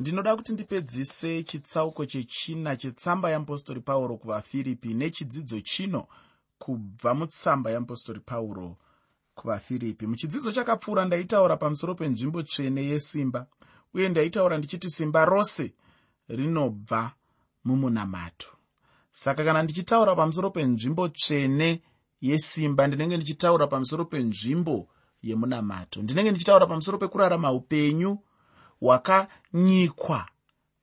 ndinoda kuti ndipedzise chitsauko chechina chetsamba yeapostori pauro kuvafiripi nechidzidzo chino kubva mutsamba yeapostori pauro kuvafiripi. Muchidzidzo chakapfuura ndaitaura pamusoro penzvimbo tsvene yesimba uye ndaitaura ndichiti simba rose rinobva mumunamato. Saka kana ndichitaura pamusoro penzvimbo tsvene yesimba ndinenge ndichitaura pamusoro penzvimbo yemunamato. Ndinenge ndichitaura pamusoro pekurarama upenyu hwakanyikwa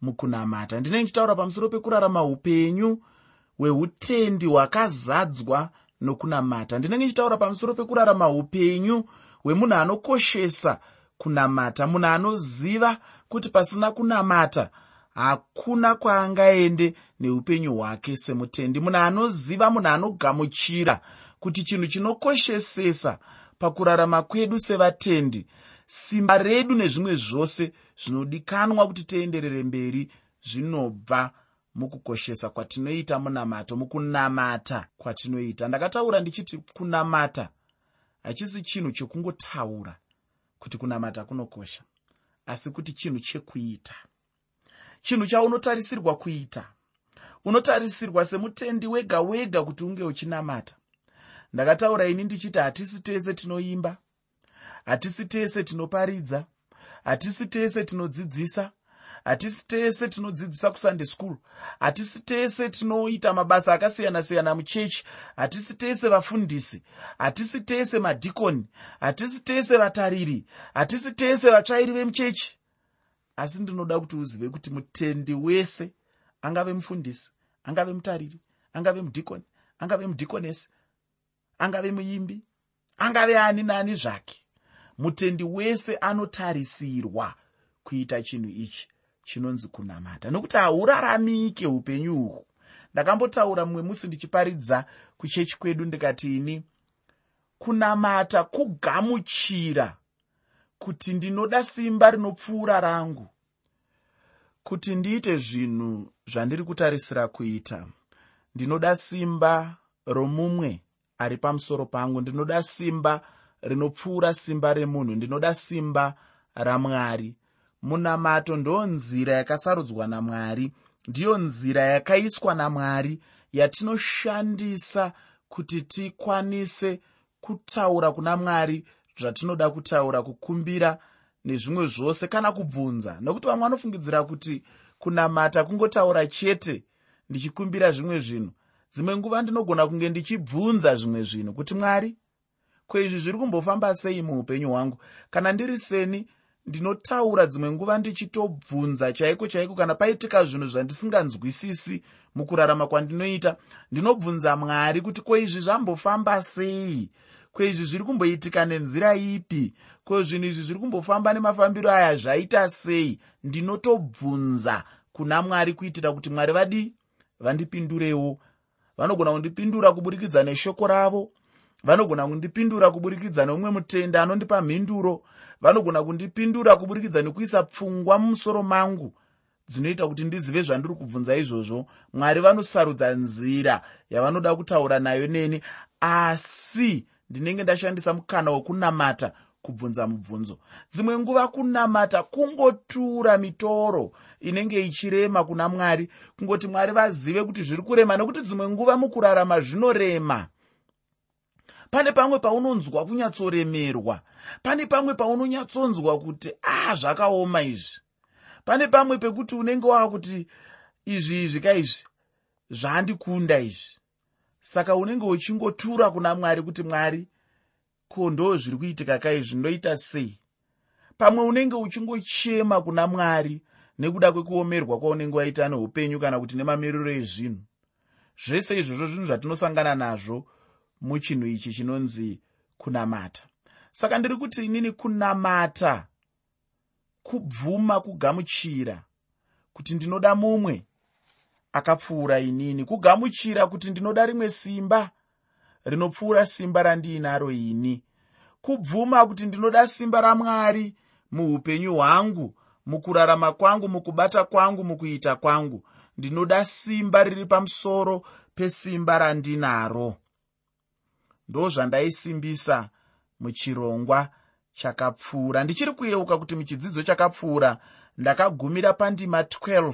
mukunamata. Ndinenge ndichitaura pamusoro pekurarama upenyu hweutendi hwakazadzwa nokunamata. Ndinenge ndichitaura pamusoro pekurarama upenyu hwemunhu anokoshesa kunamata munhu anoziva kuti pasina kunamata hakuna kwaangaende neupenyu hwake semutendi. Munhu anoziva munhu anogamuchira kuti chinhu chinokoshesesa pakurarama kwedu sevatendi simba redu nezvimwe zvose zvinodikanwa kuti tienderere mberi zvinobva mukukoshesa kwatinoita munamato mukunamata kwatinoita. Ndakataura ndichiti kunamata hachisi chinhu chekungotaura kuti kunamata kunokosha asi kuti chinhu chekuita. Chinhu chaunotarisirwa kuita unotarisirwa semutendi wega wega kuti unge uchinamata. Ndakataura ini ndichiti hatisi tese tinoimba hatisi tese tinoparidza hatisi tese tinodzidzisa hatisi tese tinodzidzisa kusunday school hatisi tese tinoita mabasa akasiyana-siyana muchechi hatisi tese vafundisi hatisi tese madhikoni hatisi tese vatariri hatisi tese vatsvairi vemuchechi. Asi ndinoda kuti uzive kuti mutendi wese angave mufundisi angave mutariri angave mudhikoni angave mudhikonesi angave muimbi angave ani nani zvake mutendi wese anotarisirwa kuita chinhu ichi chinonzi kunamata. Nokuti hauraramike upenyu uhwu ndakambotaura mumwe musi ndichiparidza kuchechi kwedu ndikati ini kunamata kugamuchira kuti ndinoda simba rinopfuura rangu kuti ndiite zvinhu zvandiri kutarisira kuita. Ndinoda simba romumwe ari pamusoro pangu. Ndinoda simba rinopfuura simba remunhu. Ndinoda simba ramwari. Munamato ndo nzira yakasarudzwa namwari. Ndiyo nzira yakaiswa namwari yatinoshandisa kuti tikwanise kutaura kuna mwari zvatinoda kutaura kukumbira nezvimwe zvose kana kubvunza. Nokuti vamwe vanofungidzira kuti kunamata kungotaura chete ndichikumbira zvimwe zvinhu. Dzimwe nguva ndinogona kunge ndichibvunza zvimwe zvinhu kuti mwari ko izvi zviri kumbofamba sei muupenyu hwangu? Kana ndiri seni ndinotaura dzimwe nguva ndichitobvunza chaiko chaiko kana paitika zvinhu zvandisinganzwisisi mukurarama kwandinoita. Ndinobvunza mwari kuti ko izvi zvambofamba sei? Ko izvi zviri kumboitika nenzira ipi? Ko zvinhu izvi zviri kumbofamba nemafambiro aya zvaita sei? Ndinotobvunza kuna mwari kuitira kuti mwari vadi vandipindurewo vanogona kundipindura kuburikidza neshoko ravo vanogona kundipindura kuburikidza neumwe mutende anondipa mhinduro vanogona kundipindura kuburikidza nekuisa pfungwa mumusoro mangu dzinoita kuti ndizive zvandiri kubvunza izvozvo. Mwari vanosarudza nzira yavanoda kutaura nayo neni asi ndinenge ndashandisa mukana wokunamata kubvunza mubvunzo. Dzimwe nguva kunamata kungotura mitoro inenge ichirema kuna mwari kungoti mwari vazive kuti zviri kurema nekuti dzimwe nguva mukurarama zvinorema pane pamwe paunonzwa kunyatsoremerwa. Pane pamwe paunonyatsonzwa kuti ah, zvakaoma izvi. Pane pamwe pekuti unenge wava kuti izvi izvi kaizvi zvandikunda izvi. Saka unenge uchingotura kuna mwari kuti mwari ko ndo zviri kuitika kaizvi ndoita sei? Pamwe unenge uchingochema kuna mwari nekuda kwekuomerwa kwaunenge waita neupenyu kana kuti nemamiriro ezvinhu. Zvese izvozvo zvinhu zvatinosangana nazvo muchinhu ichi chinonzi kunamata. Saka ndiri kuti inini kunamata kubvuma kugamuchira kuti ndinoda mumwe akapfuura inini kugamuchira kuti ndinoda rimwe simba rinopfuura simba randiinaro ini kubvuma kuti ndinoda simba ramwari muupenyu hwangu mukurarama kwangu mukubata kwangu mukuita kwangu. Ndinoda simba riri pamusoro pesimba randinaro ndo zvandaisimbisa muchirongwa chakapfuura. Ndichiri kuyeuka kuti muchidzidzo chakapfuura ndakagumira pandima 12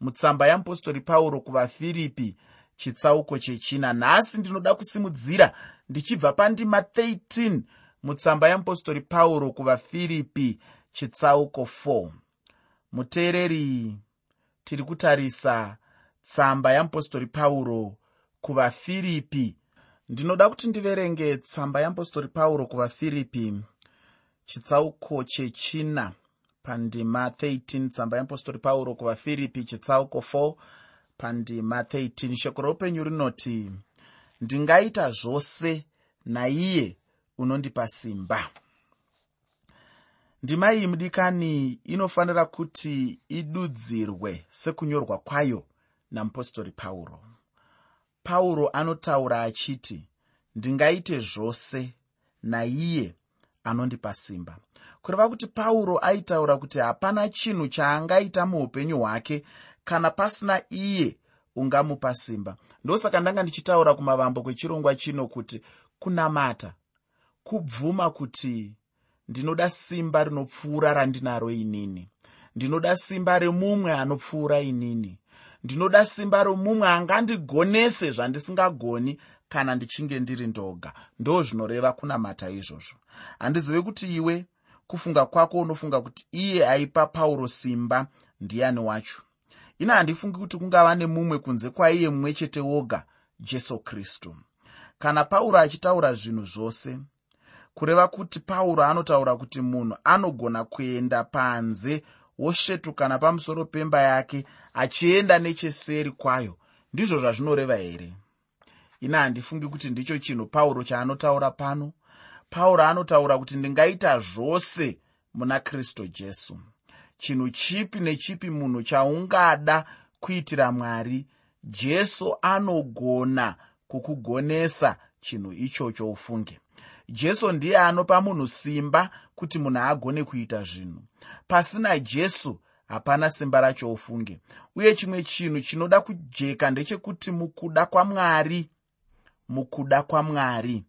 mutsamba yamupostori pauro kuvafiripi chitsauko chechina. Nhasi ndinoda kusimudzira ndichibva pandima 13 mutsamba yamupostori pauro kuvafiripi chitsauko 4 muteereri tiri kutarisa tsamba yamupostori pauro kuvafiripi ndinoda kuti ndiverenge tsamba yamupostori pauro kuvafiripi. Chitsauko chechina pandima 13 tsamba yamupostori pauro kuvafiripi. Chitsauko 4 pandima 13 shoko roupenyu rinoti ndingaita zvose naiye unondipa simba. Ndima iyi mudikani inofanira kuti idudzirwe sekunyorwa kwayo namupostori pauro pauro anotaura achiti ndingaite zvose naiye anondipa simba. Kureva kuti pauro aitaura kuti hapana chinhu chaangaita muupenyu hwake kana pasina iye ungamupa simba. Ndosaka ndanga ndichitaura kumavambo kwechirongwa chino kuti kunamata kubvuma kuti ndinoda simba rinopfuura randinaro inini ndinoda simba remumwe anopfuura inini ndinoda simba romumwe angandigonese zvandisingagoni kana ndichinge ndiri ndoga. Ndo zvinoreva kunamata izvozvo. Handizive kuti iwe kufunga kwako unofunga kuti iye aipa pauro simba ndiani wacho? Ina handifungi kuti kungava nemumwe kunze kwaiye mumwe chete woga jesu kristu. Kana pauro achitaura zvinhu zvose kureva kuti pauro anotaura kuti munhu anogona kuenda panze wosvetuka napamusoro pemba yake achienda necheseri kwayo. Ndizvo zvazvinoreva here? Ina handifungi kuti ndicho chinhu pauro chaanotaura pano. Pauro anotaura kuti ndingaita zvose muna kristu jesu. Chinhu chipi nechipi munhu chaungada kuitira mwari jesu anogona kukugonesa chinhu ichocho ufunge. Jesu ndiye anopa munhu simba kuti munhu agone kuita zvinhu pasina jesu hapana simba racho ufunge. Uye chimwe chinhu chinoda kujeka ndechekuti mukuda kwamwari mukuda kwamwari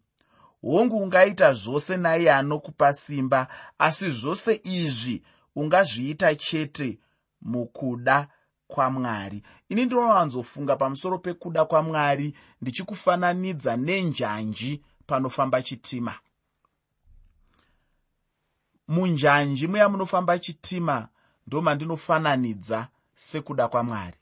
hongu ungaita zvose naiye anokupa simba asi zvose izvi ungazviita chete mukuda kwamwari ini ndinowanzofunga pamusoro pekuda kwamwari ndichikufananidza nenjanji panofamba chitima munjanji muya munofamba chitima ndo mandinofananidza sekuda kwamwari.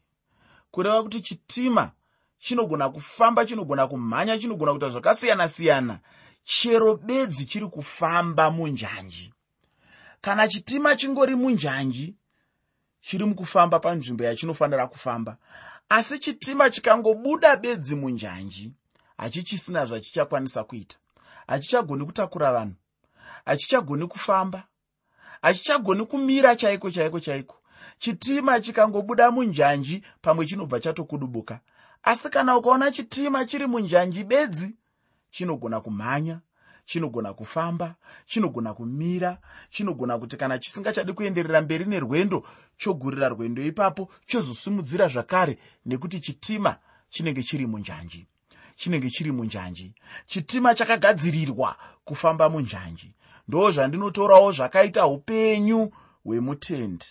Kureva kuti chitima chinogona kufamba chinogona kumhanya chinogona kuita zvakasiyana-siyana chero bedzi chiri kufamba munjanji. Kana chitima chingori munjanji chiri mukufamba panzvimbo yachinofanira kufamba asi chitima chikangobuda bedzi munjanji hachichisina zvachichakwanisa kuita. Hachichagoni kutakura vanhu hachichagoni kufamba. Hachichagoni kumira chaiko chaiko chaiko. Chitima chikangobuda munjanji pamwe chinobva chatokudubuka. Asi kana ukaona chitima chiri munjanji bedzi chinogona kumhanya chinogona kufamba chinogona kumira chinogona kuti kana chisingachadi kuenderera mberi nerwendo chogurira rwendo ipapo chozosimudzira zvakare nekuti chitima chinenge chiri munjanji. Chinenge chiri munjanji. Chitima chakagadzirirwa kufamba munjanji ndo zvandinotorawo zvakaita upenyu hwemutendi.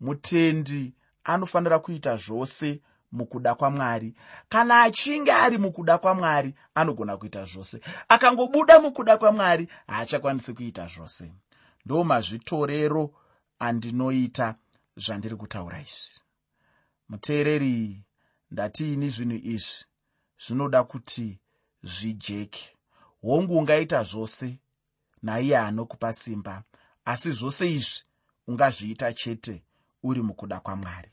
Mutendi anofanira kuita zvose mukuda kwamwari. Kana achinge ari mukuda kwamwari anogona kuita zvose. Akangobuda mukuda kwamwari haachakwanisi kuita zvose. Ndo mazvitorero andinoita zvandiri kutaura izvi. Muteereri ndatiini zvinhu izvi? Zvinoda kuti zvijeke. Hongu ungaita zvose naiye anokupa simba. Asi zvose izvi ungazviita chete uri mukuda kwamwari.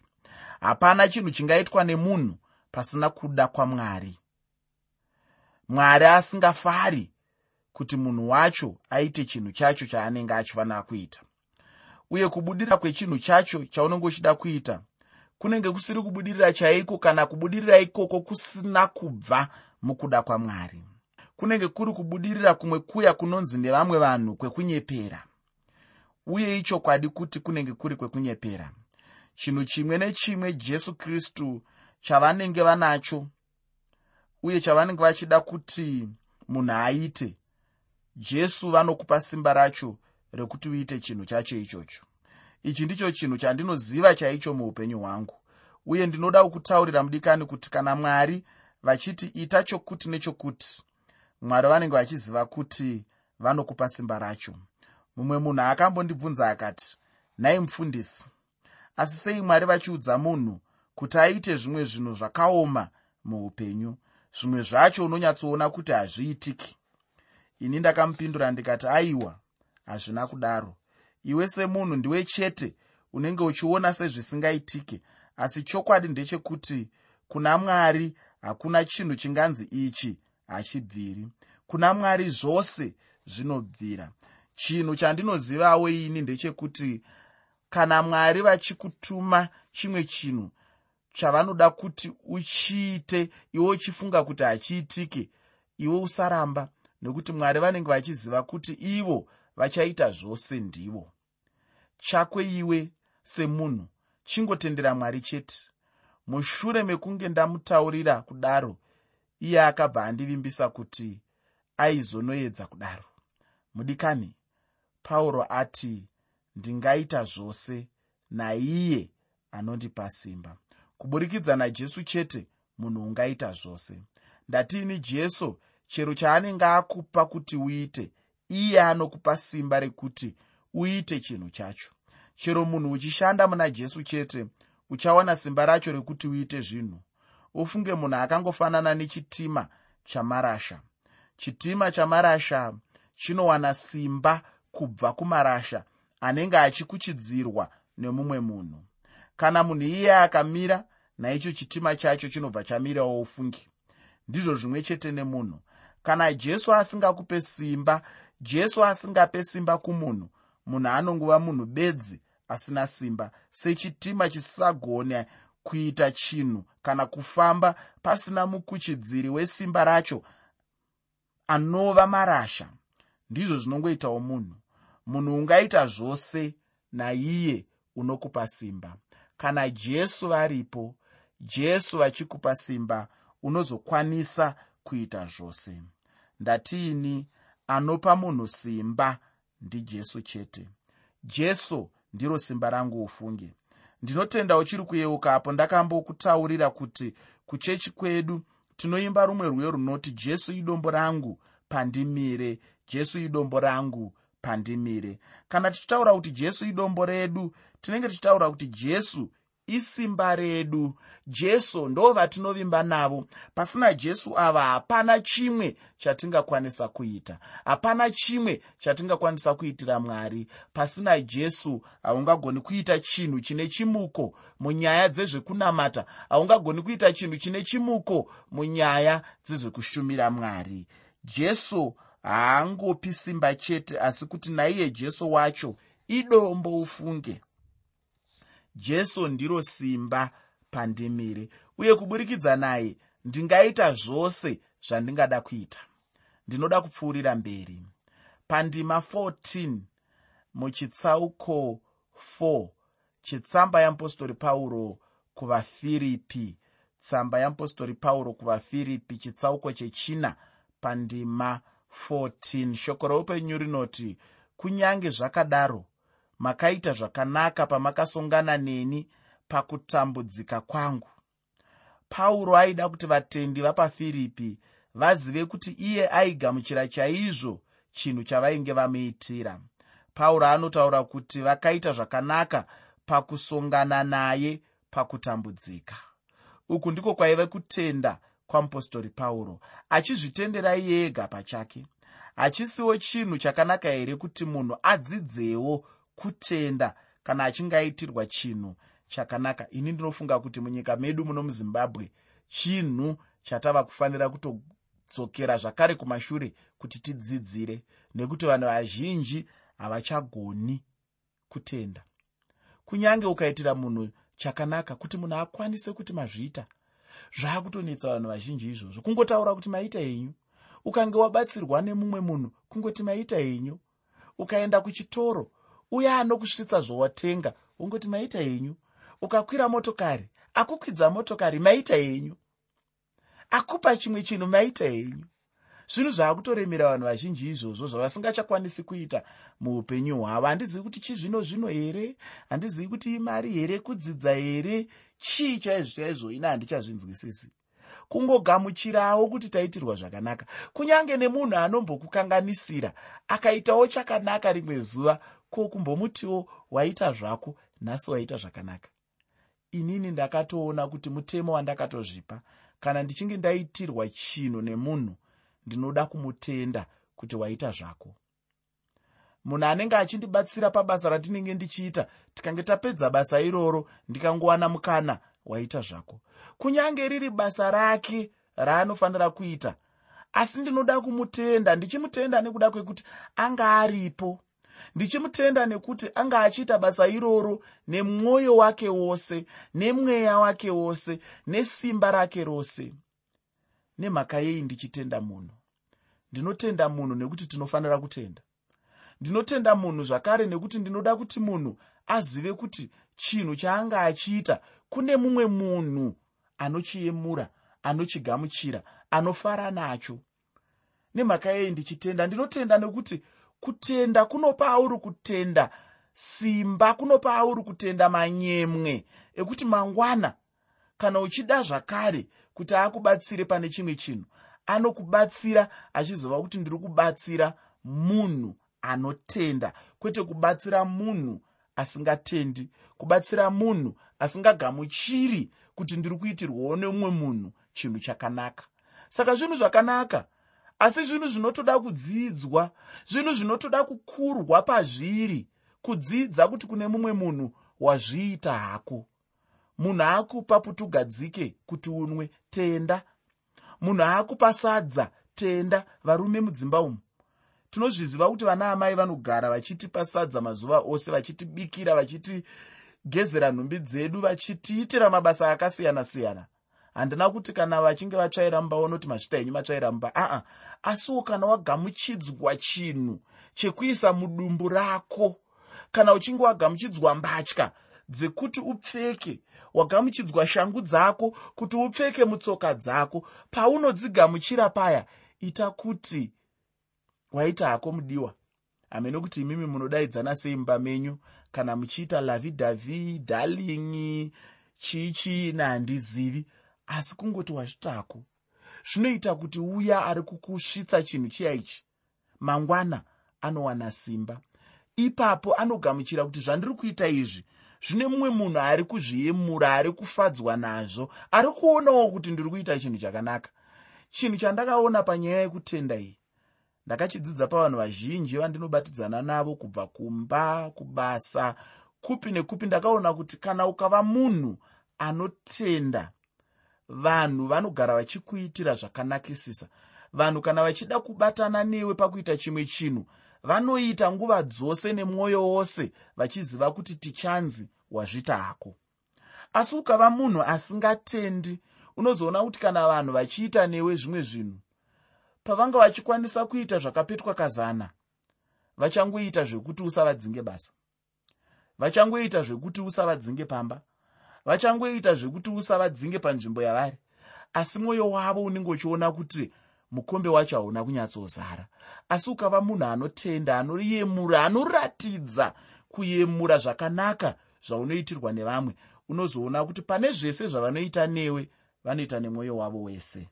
Hapana chinhu chingaitwa nemunhu pasina kuda kwamwari. Mwari asingafari kuti munhu wacho aite chinhu chacho chaanenge achifanira kuita. Uye kubudira kwechinhu chacho chaunenge uchida kuita kunenge kusiri kubudirira chaiko kana kubudirira ikoko kusina kubva mukuda kwamwari kunenge kuri kubudirira kumwe kuya kunonzi nevamwe vanhu kwekunyepera. Uye ichokwadi kuti kunenge kuri kwekunyepera. Chinhu chimwe nechimwe jesu kristu chavanenge vanacho uye chavanenge vachida kuti munhu aite jesu vanokupa simba racho rekuti uite chinhu chacho ichocho. Ichi ndicho chinhu chandinoziva chaicho muupenyu hwangu uye ndinoda kukutaurira mudikani kuti kana mwari vachiti ita chokuti nechokuti mwari vanenge vachiziva kuti vanokupa simba racho. Mumwe munhu akambondibvunza akati nhai mufundisi asi sei mwari vachiudza munhu kuti aite zvimwe zvinhu zvakaoma muupenyu? Zvimwe zvacho unonyatsoona kuti hazviitiki. Ini ndakamupindura ndikati aiwa hazvina kudaro. Iwe semunhu ndiwe chete unenge uchiona sezvisingaitike asi chokwadi ndechekuti kuna mwari hakuna chinhu chinganzi ichi hachibviri. Kuna mwari zvose zvinobvira. Chinhu chandinozivawo ini ndechekuti kana mwari vachikutuma chimwe chinhu chavanoda kuti uchiite iwe uchifunga kuti hachiitike iwe usaramba nekuti mwari vanenge vachiziva kuti ivo vachaita zvose ndivo. Chakwe iwe semunhu chingotendera mwari chete. Mushure mekunge ndamutaurira kudaro iye akabva andivimbisa kuti aizonoedza kudaro. Mudikani pauro ati ndingaita zvose naiye anondipa simba. Kuburikidza najesu chete munhu ungaita zvose. Ndatiini jesu chero chaanenge akupa kuti uite iye anokupa simba rekuti uite chinhu chacho. Chero munhu uchishanda muna jesu chete uchawana simba racho rekuti uite zvinhu ufunge munhu akangofanana nechitima chamarasha. Chitima chamarasha chinowana simba kubva kumarasha anenge achikuchidzirwa nemumwe munhu. Kana munhu iye akamira naicho chitima chacho chinobva chamirawo ufungi. Ndizvo zvimwe chete nemunhu. Kana jesu asingakupe simba jesu asingape simba kumunhu munhu anongova munhu bedzi asina simba. Sechitima chisisagone kuita chinhu kana kufamba pasina mukuchidziri wesimba racho anova marasha. Ndizvo zvinongoitawo munhu. Munhu ungaita zvose naiye unokupa simba. Kana jesu varipo jesu vachikupa simba unozokwanisa kuita zvose. Ndatiini anopa munhu simba ndijesu chete. Jesu ndiro simba rangu ufunge ndinotenda uchiri kuyeuka apo ndakambokutaurira kuti kuchechi kwedu tinoimba rumwe rwiyo runoti jesu idombo rangu pandimire. Jesu idombo rangu pandimire. Kana tichitaura kuti jesu idombo redu tinenge tichitaura kuti jesu isimba redu. Jesu ndo vatinovimba navo. Pasina jesu ava hapana chimwe chatingakwanisa kuita. Hapana chimwe chatingakwanisa kuitira mwari. Pasina jesu haungagoni kuita chinhu chine chimuko munyaya dzezvekunamata. Haungagoni kuita chinhu chine chimuko munyaya dzezvekushumira mwari. Jesu haangopi simba chete asi kuti naiye jesu wacho idombo ufunge jesu ndiro simba pandimire. Uye kuburikidza naye ndingaita zvose zvandingada kuita. Ndinoda kupfuurira mberi. Pandima 14 muchitsauko 4 chitsamba yamupostori pauro kuvafiripi. Tsamba yamupostori pauro kuvafiripi chitsauko chechina pandima 14 shoko roupenyu rinoti kunyange zvakadaro makaita zvakanaka pamakasongana neni pakutambudzika kwangu. Pauro aida kuti vatendi vapafiripi vazive kuti iye aigamuchira chaizvo chinhu chavainge vamuitira pauro anotaura kuti vakaita zvakanaka pakusongana naye pakutambudzika. Uku ndiko kwaive kutenda kwamupostori pauro. Achizvitendera iye ega pachake. Hachisiwo chinhu chakanaka here kuti munhu adzidzewo kutenda kana achinge aitirwa chinhu chakanaka. Ini ndinofunga kuti munyika medu muno muzimbabwe chinhu chatava kufanira kutodzokera zvakare kumashure kuti tidzidzire nekuti vanhu vazhinji havachagoni kutenda. Kunyange ukaitira munhu chakanaka kuti munhu akwanise kuti mazviita zvaakutonetsa vanhu vazhinji izvozvo. Kungotaura kuti maita henyu ukange wabatsirwa nemumwe munhu kungoti maita henyu ukaenda kuchitoro uya anokusvitsa zvowatenga ungoti maita henyu ukakwira motokari akukwidza motokari maita henyu akupa chimwe chinhu maita henyu zvinhu zvaakutoremera vanhu vazhinji izvozvo zvavasingachakwanisi kuita muupenyu hwavo. Handizivi kuti chizvino zvino here? Handizivi kuti imari here kudzidza here? Chii chaizvo chaizvo? Ina handichazvinzwisisi. Kungogamuchirawo kuti taitirwa zvakanaka. Kunyange nemunhu anombokukanganisira akaitawo chakanaka rimwe zuva ko kumbomutiwo waita zvako nhasi waita zvakanaka. Inini ndakatoona kuti mutemo wandakatozvipa kana ndichinge ndaitirwa chinhu nemunhu ndinoda kumutenda kuti waita zvako. Munhu anenge achindibatsira pabasa randinenge ndichiita tikange tapedza basa iroro ndikangowana mukana waita zvako. Kunyange riri basa rake raanofanira kuita asi ndinoda kumutenda ndichimutenda nekuda kwekuti anga aripo ndichimutenda nekuti anga achiita basa iroro nemwoyo wake wose nemweya wake wose nesimba rake rose. Nemhaka yei ndichitenda munhu? Ndinotenda munhu nekuti tinofanira kutenda. Ndinotenda munhu zvakare nekuti ndinoda kuti munhu azive kuti chinhu chaanga achiita kune mumwe munhu anochiyemura anochigamuchira anofara nacho. Nemhaka yei ndichitenda? Ndinotenda nekuti kutenda kunopa auri kutenda simba kunopa auri kutenda manyemwe. Ekuti mangwana kana uchida zvakare kuti akubatsire pane chimwe chinhu anokubatsira achiziva kuti ndiri kubatsira munhu anotenda. Kwete kubatsira munhu asingatendi kubatsira munhu asingagamuchiri kuti ndiri kuitirwawo nemumwe munhu chinhu chakanaka. Saka zvinhu zvakanaka asi zvinhu zvinotoda kudzidzwa zvinhu zvinotoda kukurwa pazviri kudzidza kuti kune mumwe munhu wazviita hako. Munhu akupa putugadzike kuti unwe tenda. Munhu akupa sadza tenda varume mudzimba umu. Tinozviziva kuti vana amai vanogara vachitipa sadza mazuva ose vachitibikira vachitigezera nhumbi dzedu vachitiitira mabasa akasiyana-siyana handina kuti kana vachinge vatsvaira mumba vanoti masvita enyu matsvaira mumba aa asiwo kana wagamuchidzwa chinhu chekuisa mudumbu rako kana uchinge wagamuchidzwa mbatya dzekuti upfeke wagamuchidzwa shangu dzako kuti upfeke mutsoka dzako paunodzigamuchira paya ita kuti waita hako mudiwa. Hamene kuti imimi munodaidzana seimba menyu? Kana muchiita lavidhavi darling chii chii nahandizivi asi kungoti wazvitako zvinoita kuti uya ari kukusvitsa chinhu chiyaichi mangwana anowana simba. Ipapo anogamuchira kuti zvandiri kuita izvi zvine mumwe munhu ari kuzviyemura ari kufadzwa nazvo ari kuonawo kuti ndiri kuita chinhu chakanaka. Chinhu chandakaona panyaya yekutenda iyi ndakachidzidza pavanhu vazhinji vandinobatidzana navo kubva kumba kubasa kupi nekupi ndakaona kuti kana ukava munhu anotenda vanhu vanogara vachikuitira zvakanakisisa. Vanhu kana vachida kubatana newe pakuita chimwe chinhu vanoita nguva dzose nemwoyo wose vachiziva kuti tichanzi wazvita hako. Asi ukava munhu asingatendi unozoona kuti kana vanhu vachiita newe zvimwe zvinhu pavanga vachikwanisa kuita zvakapetwa kazana vachangoita zvekuti usavadzinge basa vachangoita zvekuti usavadzinge pamba vachangoita zvekuti usavadzinge panzvimbo yavari. Asi mwoyo wavo unenge uchiona kuti mukombe wacho hauna kunyatsozara. Asi ukava munhu anotenda anoyemura anoratidza kuyemura zvakanaka zvaunoitirwa nevamwe unozoona kuti pane zvese zvavanoita newe vanoita nemwoyo wavo wese.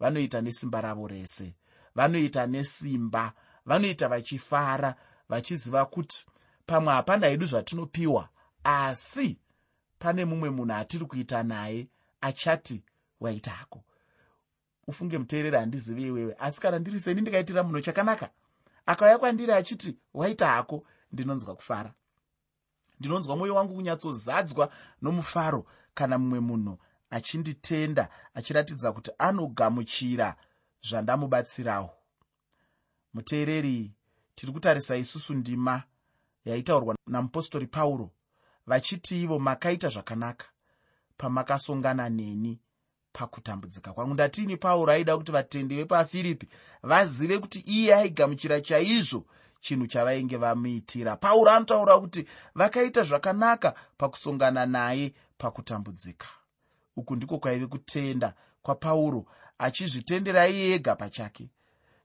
Vanoita nesimba ravo rese. Vanoita nesimba. Vanoita vachifara vachiziva kuti pamwe hapana hedu zvatinopiwa asi pane mumwe munhu atiri kuita naye achati waita hako. Ufunge muteereri handizivi iwewe. Asi kana ndiri seni ndikaitira munhu chakanaka. Akauya kwandiri achiti waita hako. Ndinonzwa kufara. Ndinonzwa mwoyo wangu kunyatsozadzwa nomufaro kana mumwe munhu achinditenda achiratidza kuti anogamuchira zvandamubatsirawo. Muteereri tiri kutarisa isusu ndima yaitaurwa namupostori pauro vachiti ivo makaita zvakanaka. Pamakasongana neni pakutambudzika kwangu. Ndatini pauro aida kuti vatendi vepafiripi vazive kuti iye aigamuchira chaizvo chinhu chavainge vamuitira. Pauro anotaura kuti vakaita zvakanaka pakusongana naye pakutambudzika. Uku ndiko kwaive kutenda kwapauro achizvitendera iye ega pachake.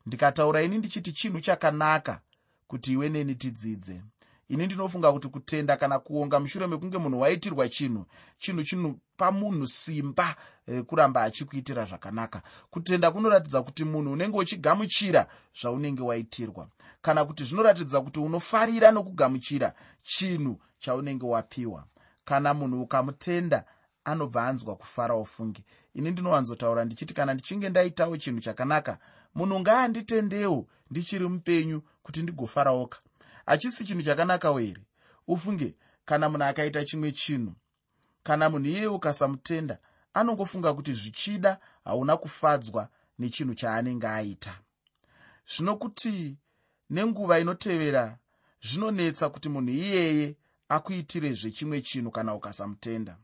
Ndikataura ini ndichiti chinhu chakanaka kuti iwe neni tidzidze ini ndinofunga kuti kutenda kana kuonga mushure mekunge munhu waitirwa chinhu chinhu chinopa munhu simba rekuramba achikuitira zvakanaka. Kutenda kunoratidza kuti munhu unenge uchigamuchira zvaunenge waitirwa. Kana kuti zvinoratidza kuti unofarira nokugamuchira chinhu chaunenge wapiwa. Kana munhu ukamutenda anobva anzwa kufara ufungi ini ndinowanzotaura ndichiti kana ndichinge ndaitawo chinhu chakanaka munhu ngaanditendewo ndichiri mupenyu kuti ndigofarawoka hachisi chinhu chakanakawo here? Ufunge kana munhu akaita chimwe chinhu kana munhu iyeye ukasamutenda anongofunga kuti zvichida hauna kufadzwa nechinhu chaanenge aita. Zvino kuti nenguva inotevera zvinonetsa kuti munhu iyeye akuitirezve chimwe chinhu kana ukasamutenda.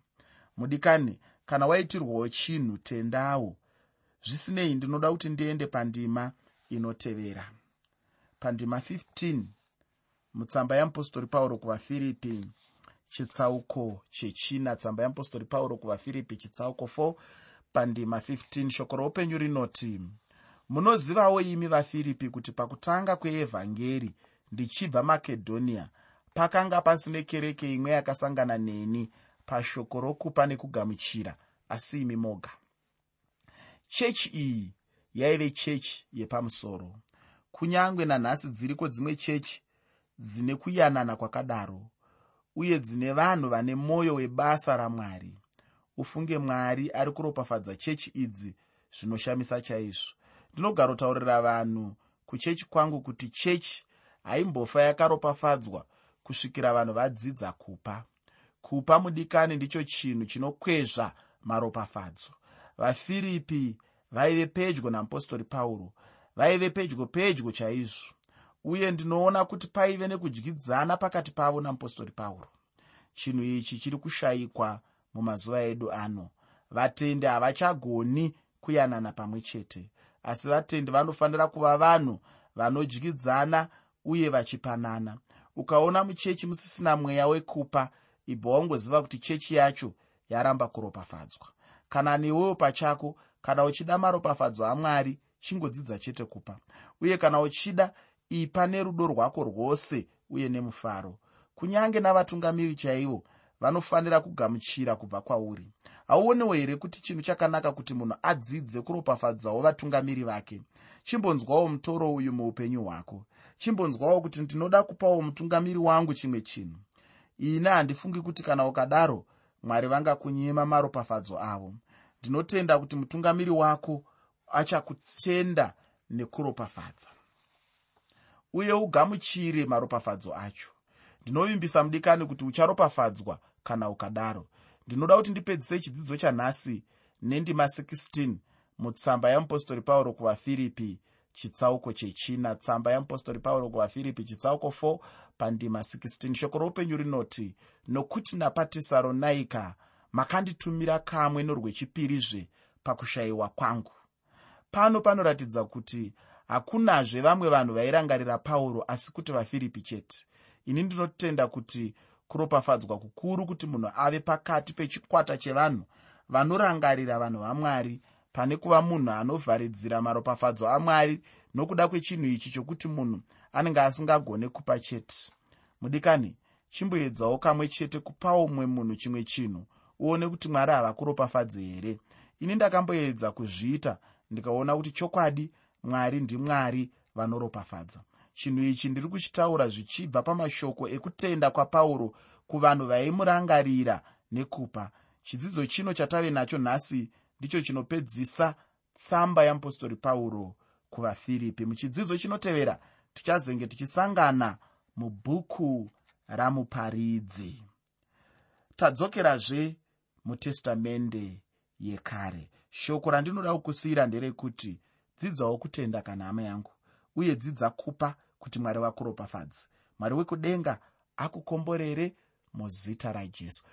Mudikani kana waitirwawo chinhu tendawo zvisinei ndinoda kuti ndiende pandima inotevera. Pandima 15 mutsamba yeapostori pauro kuvafiripi chitsauko chechina. Tsamba yeapostori pauro kuvafiripi chitsauko 4 pandima 15 shoko roupenyu rinoti munozivawo imi vafiripi kuti pakutanga kweevhangeri ndichibva makedhoniya pakanga pasine kereke imwe yakasangana neni? Pashoko rokupa nekugamuchira asi imi moga. Chechi iyi yaive chechi yepamusoro. Kunyange nanhasi dziriko dzimwe chechi dzine kuyanana kwakadaro uye dzine vanhu vane mwoyo webasa ramwari. Ufunge mwari ari kuropafadza chechi idzi zvinoshamisa chaizvo. Ndinogarotaurira vanhu kuchechi kwangu kuti chechi haimbofa yakaropafadzwa kusvikira vanhu vadzidza kupa. Kupa mudikani ndicho chinhu chinokwezva maropafadzo. Vafiripi vaive pedyo namupostori pauro vaive pedyo pedyo chaizvo uye ndinoona kuti paive nekudyidzana pakati pavo namupostori pauro. Chinhu ichi chiri kushayikwa mumazuva edu ano. Vatendi havachagoni kuyanana pamwe chete asi vatendi vanofanira kuva vanhu vanodyidzana uye vachipanana. Ukaona muchechi musisina mweya wekupa ibva wangoziva kuti chechi yacho yaramba kuropafadzwa. Kana newewo pachako kana uchida maropafadzo amwari chingodzidza chete kupa. Uye kana uchida ipa nerudo rwako rwose uye nemufaro. Kunyange navatungamiri chaivo vanofanira kugamuchira kubva kwauri. Hauonewo here kuti chinhu chakanaka kuti munhu adzidze kuropafadzawo vatungamiri vake? Chimbonzwawo mutoro uyu muupenyu hwako. Chimbonzwawo kuti ndinoda kupawo mutungamiri wangu chimwe chinhu. Ini handifungi kuti kana ukadaro mwari vangakunyima maropafadzo avo. Ndinotenda kuti mutungamiri wako achakutenda nekuropafadza uye ugamuchire maropafadzo acho. Ndinovimbisa mudikani kuti ucharopafadzwa kana ukadaro. Ndinoda kuti ndipedzise chidzidzo chanhasi nendima 16 mutsamba yamupostori pauro kuvafiripi chitsauko chechina. Tsamba yamupostori pauro kuvafiripi chitsauko 4 pandima 16 shoko roupenyu rinoti nokuti napatesaronaika makanditumira kamwe norwechipirizve pakushayiwa kwangu. Pano panoratidza kuti hakunazve vamwe vanhu vairangarira pauro asi kuti vafiripi chete. Ini ndinotenda kuti kuropafadzwa kukuru kuti munhu ave pakati pechikwata chevanhu vanorangarira vanhu vamwari pane kuva munhu anovharidzira maropafadzo amwari nokuda kwechinhu ichi chokuti munhu anenge asingagone kupa chete. Mudikani chimboedzawo kamwe chete kupawo mumwe munhu chimwe chinhu uone kuti mwari hava kuropafadze here? Ini ndakamboedza kuzviita ndikaona kuti chokwadi mwari ndimwari vanoropafadza. Chinhu ichi ndiri kuchitaura zvichibva pamashoko ekutenda kwapauro kuvanhu vaimurangarira nekupa. Chidzidzo chino chatave nacho nhasi ndicho chinopedzisa tsamba yeapostori pauro kuvafiripi. Muchidzidzo chinotevera tichazenge tichisangana mubhuku ramuparidzi. Tadzokerazve mutestamende yekare. Shoko randinoda kukusiyira nderekuti dzidzawo kutenda kana hama yangu uye dzidza kupa kuti mwari vakuropafadzi mwari wekudenga akukomborere muzita rajesu